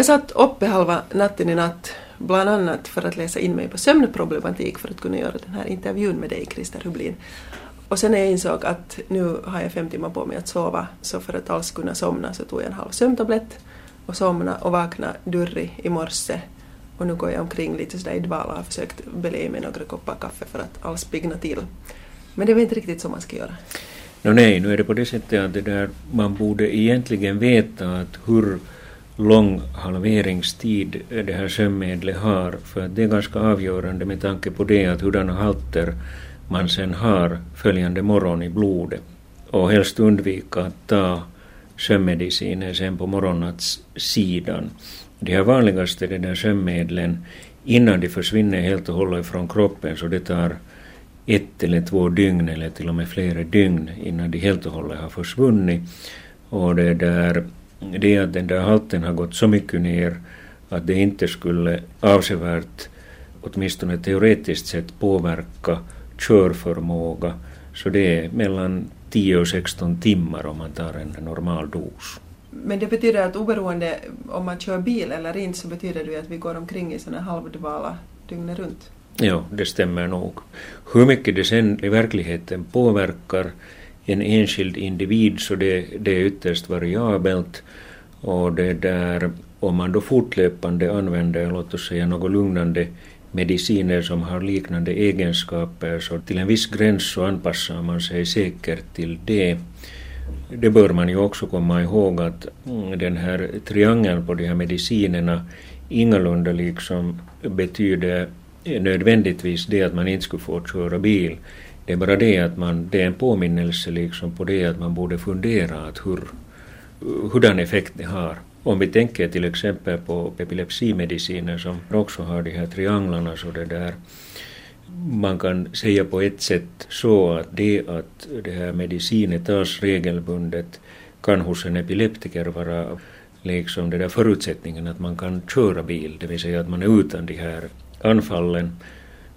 Jag satt uppe halva natten i natt, bland annat för att läsa in mig på sömnproblematik för att kunna göra den här intervjun med dig, Christer Hublin. Och sen när jag insåg att nu har jag fem timmar på mig att sova, så för att alls kunna somna så tog jag en halv sömntablett och somna och vakna durrig i morse. Och nu går jag omkring lite sådär i dvala och har försökt belä i mig några koppar kaffe för att alls pigna till. Men det var inte riktigt så man ska göra. No, nej, nu är det på det sättet att det där, man borde egentligen veta att hur lång halveringstid det här sömnmedlet har, för att det är ganska avgörande med tanke på det att hurdana halter man sen har följande morgon i blodet. Och helst undvika att ta sömnmedicinen sen på morgonnattssidan. De här vanligaste de där sömnmedlen, innan de försvinner helt och hållet från kroppen, så det tar ett eller två dygn eller till och med flera dygn innan de helt och hållet har försvunnit. Och det där, det att den där halten har gått så mycket ner att det inte skulle avsevärt, åtminstone teoretiskt sett, påverka körförmåga. Så det är mellan 10 och 16 timmar om man tar en normal dos. Men det betyder att oberoende om man kör bil eller inte så betyder det att vi går omkring i sådana halvdvala dygnet runt? Ja, det stämmer nog. Hur mycket det sen i verkligheten påverkar en enskild individ så det, det är ytterst variabelt och det där om man då fortlöpande använder låt oss säga något lugnande mediciner som har liknande egenskaper så till en viss gräns så anpassar man sig säkert till det. Det bör man ju också komma ihåg att mm, den här triangeln på de här medicinerna ingalunda liksom betyder nödvändigtvis det att man inte skulle få köra bil. Det är bara det att man, det är en påminnelse liksom på det att man borde fundera att hur, hurdan effekt det har. Om vi tänker till exempel på epilepsimediciner som också har de här trianglarna så det där man kan säga på ett sätt så att det att det här medicinen tas regelbundet kan hos en epileptiker vara liksom det där förutsättningen att man kan köra bil, det vill säga att man är utan de här anfallen.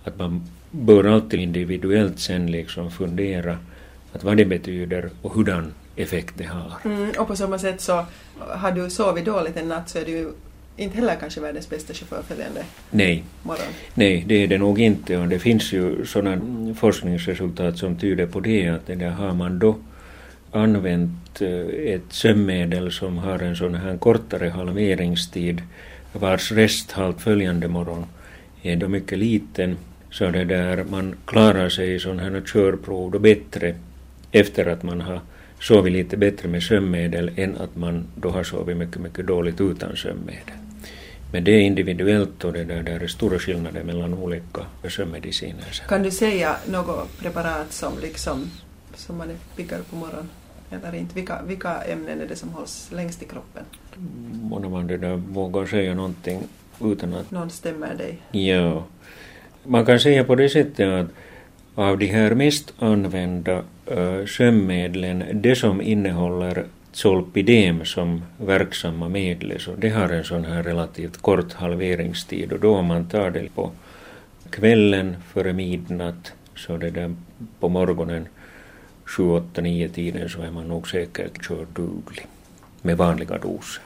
Att man bör alltid individuellt sen liksom fundera att vad det betyder och hurdan effekt det har. Mm, och på samma sätt så har du sovit dåligt en natt så är du inte heller kanske världens bästa chaufför följande Nej. morgon. Nej, det är det nog inte och det finns ju sådana forskningsresultat som tyder på det att det där har man då använt eh, ett sömnmedel som har en sån här kortare halveringstid vars resthalt följande morgon är då mycket liten så det där man klarar sig i sådana här körprov då bättre efter att man har sovit lite bättre med sömnmedel än att man då har sovit mycket, mycket dåligt utan sömnmedel. Men det är individuellt och det där, där är stora skillnader mellan olika sömnmediciner. Kan du säga något preparat som, liksom, som man är piggare på morgonen eller inte? Vilka, vilka ämnen är det som hålls längst i kroppen? Många man det där vågar säga någonting utan att... Någon stämmer dig? Ja. Man kan säga på det sättet att av de här mest använda eh, uh, sömnmedlen, det som innehåller zolpidem som verksamma medel, så det har en sån här relativt kort halveringstid och då om man tar det på kvällen före midnatt så det där på morgonen 7, 8, 9 tiden så är man nog säkert körduglig med vanliga doser.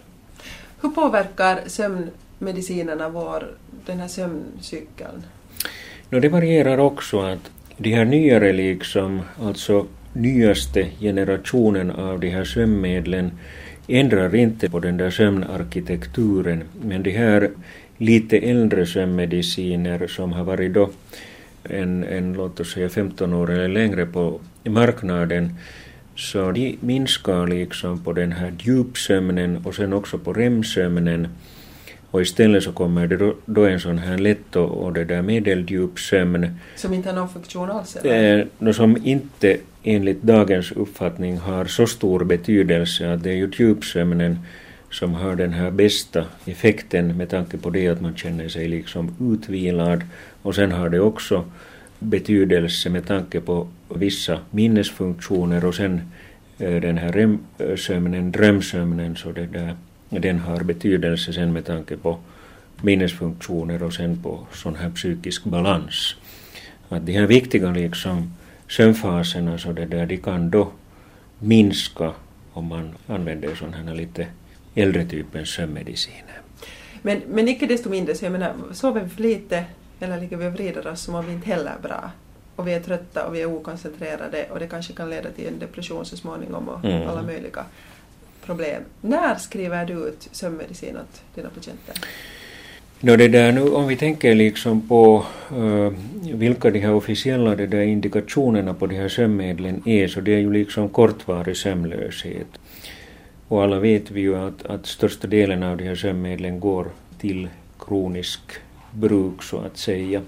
Hur påverkar sömnmedicinerna vår, den här sömncykeln? No, det varierar också att de här nyare liksom, alltså nyaste generationen av de här sömnmedlen ändrar inte på den där sömnarkitekturen, men de här lite äldre sömnmediciner som har varit då en, en låt oss säga 15 år eller längre på marknaden, så de minskar liksom på den här djupsömnen och sen också på REM-sömnen och istället så kommer det då, då en sån här lätt och, och det där medeldjup sömn. Som inte har någon funktion alls? Eller? Eh, som inte enligt dagens uppfattning har så stor betydelse att det är ju djupsömnen som har den här bästa effekten med tanke på det att man känner sig liksom utvilad och sen har det också betydelse med tanke på vissa minnesfunktioner och sen eh, den här REM-sömnen, drömsömnen, så det där den har betydelse sen med tanke på minnesfunktioner och sen på sån här psykisk balans. Att de här viktiga liksom sömnfaserna så det där, de kan då minska om man använder sådana här lite äldre typens sömnmediciner. Men, men icke desto mindre, så jag menar, sover vi för lite eller ligger vi och vrider oss så mår vi inte heller bra. Och vi är trötta och vi är okoncentrerade och det kanske kan leda till en depression så småningom och Mm. alla möjliga problem. När skriver du ut sömnmedicin åt dina patienter? Nå det där nu, om vi tänker liksom på eh, vilka de här officiella de där indikationerna på de här sömnmedlen är, så det är ju liksom kortvarig sömnlöshet. Och alla vet vi ju att, att största delen av de här sömnmedlen går till kronisk bruk så att säga.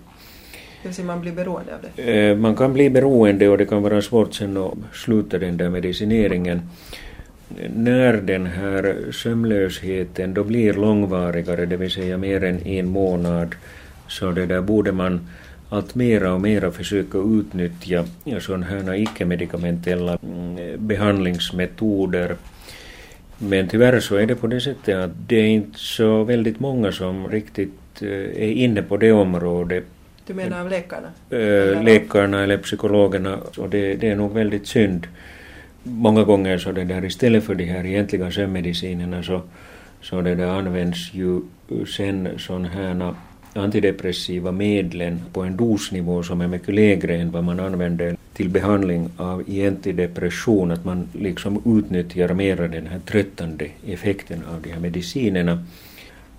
Det vill säga man blir beroende av det. Eh, Man kan bli beroende och det kan vara svårt sen att sluta den där medicineringen. När den här sömnlösheten då blir långvarigare, det vill säga mer än en månad, så det där borde man allt mera och mera försöka utnyttja sådana här icke-medikamentella mm, behandlingsmetoder. Men tyvärr så är det på det sättet att det är inte så väldigt många som riktigt eh, är inne på det området Du menar av läkarna? eh, läkarna eller psykologerna och det, det är nog väldigt synd. Många gånger så det där istället för de här egentliga sömnmedicinerna så, så det där används ju sen sådana här antidepressiva medlen på en dosnivå som är mycket lägre än vad man använder till behandling av egentlig depression, att man liksom utnyttjar mera den här tröttande effekten av de här medicinerna.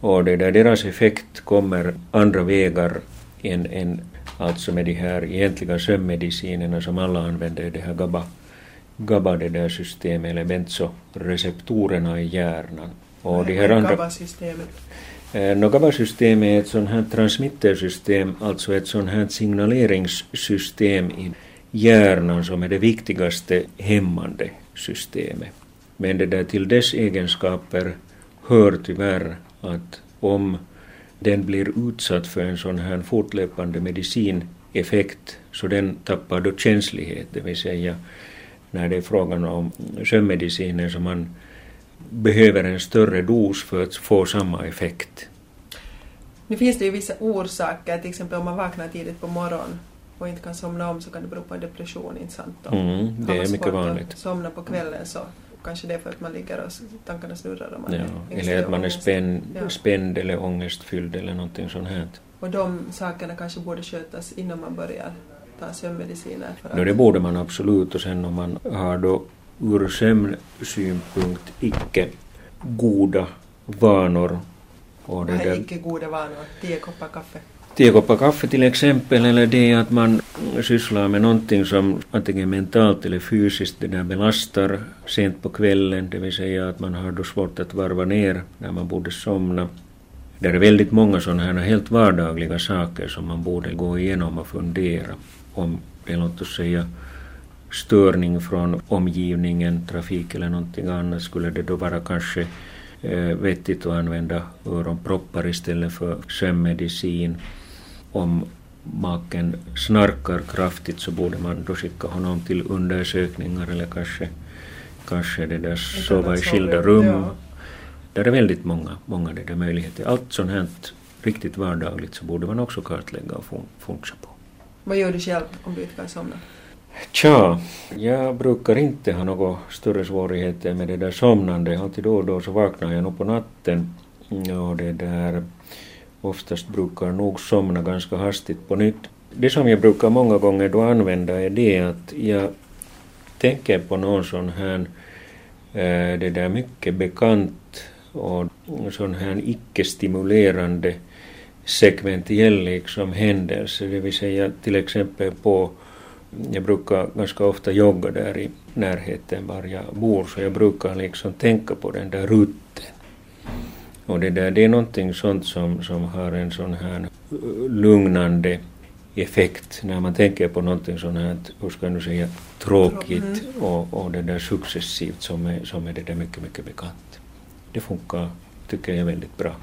Och det där, deras effekt kommer andra vägar än, än alltså med de här egentliga sömnmedicinerna som alla använder, det här GABA, GABA det där systemet, eller benzoreceptorerna i hjärnan. Och de här andra, GABA-systemet. Eh, No, GABA-systemet är ett sånt här transmittersystem, alltså ett sånt här signaleringssystem i hjärnan som är det viktigaste hämmande systemet. Men det där till dess egenskaper hör tyvärr att om den blir utsatt för en sån här fortlöpande medicineffekt så den tappar då känslighet, det vill säga när det är frågan om sömnmediciner som man behöver en större dos för att få samma effekt. Nu finns det ju vissa orsaker, till exempel om man vaknar tidigt på morgonen och inte kan somna om så kan det bero på en depression, inte sant? Mm, det är mycket vanligt. att somna på kvällen så kanske det är för att man ligger och tankarna snurrar och man Ja, eller att man är spänd, Ja. spänd eller ångestfylld eller någonting sånt här. Och de sakerna kanske borde skötas innan man börjar ta sömnmediciner. För att No, det borde man absolut och sen om man har då ur sömnsynpunkt icke goda vanor och det där icke goda vanor, tio koppar kaffe. Tio koppar kaffe till exempel, eller det att man sysslar med någonting som antingen mentalt eller fysiskt det där belastar sent på kvällen, det vill säga att man har då svårt att varva ner när man borde somna. Det är väldigt många sådana här helt vardagliga saker som man borde gå igenom och fundera om det är låt oss säga störning från omgivningen, trafik eller någonting annat, skulle det då vara kanske eh, vettigt att använda öronproppar istället för sömnmedicin. Om maken snarkar kraftigt så borde man då skicka honom till undersökningar eller kanske, kanske det där sova i skilda rum. ja. Där är väldigt många, många det där möjligheter. Allt sånt här riktigt vardagligt så borde man också kartlägga och fun- funsa på. Vad gör du själv om du inte kan somna? Tja, jag brukar inte ha några större svårigheter med det där somnande. Alltid då och då så vaknar jag nog på natten och det där oftast brukar nog somna ganska hastigt på nytt. Det som jag brukar många gånger då använda är det att jag tänker på någon sån här eh, det där mycket bekant och sån här icke-stimulerande sekventiell liksom händelse, det vill säga till exempel på jag brukar ganska ofta jogga där i närheten var jag bor, så jag brukar liksom tänka på den där rutten. Och det, där, det är någonting sånt som, som har en sån här lugnande effekt när man tänker på någonting sånt här, hur ska jag nu säga, tråkigt och, och det där successivt som är, som är det där mycket, mycket bekant. Det funkar, tycker jag, väldigt bra.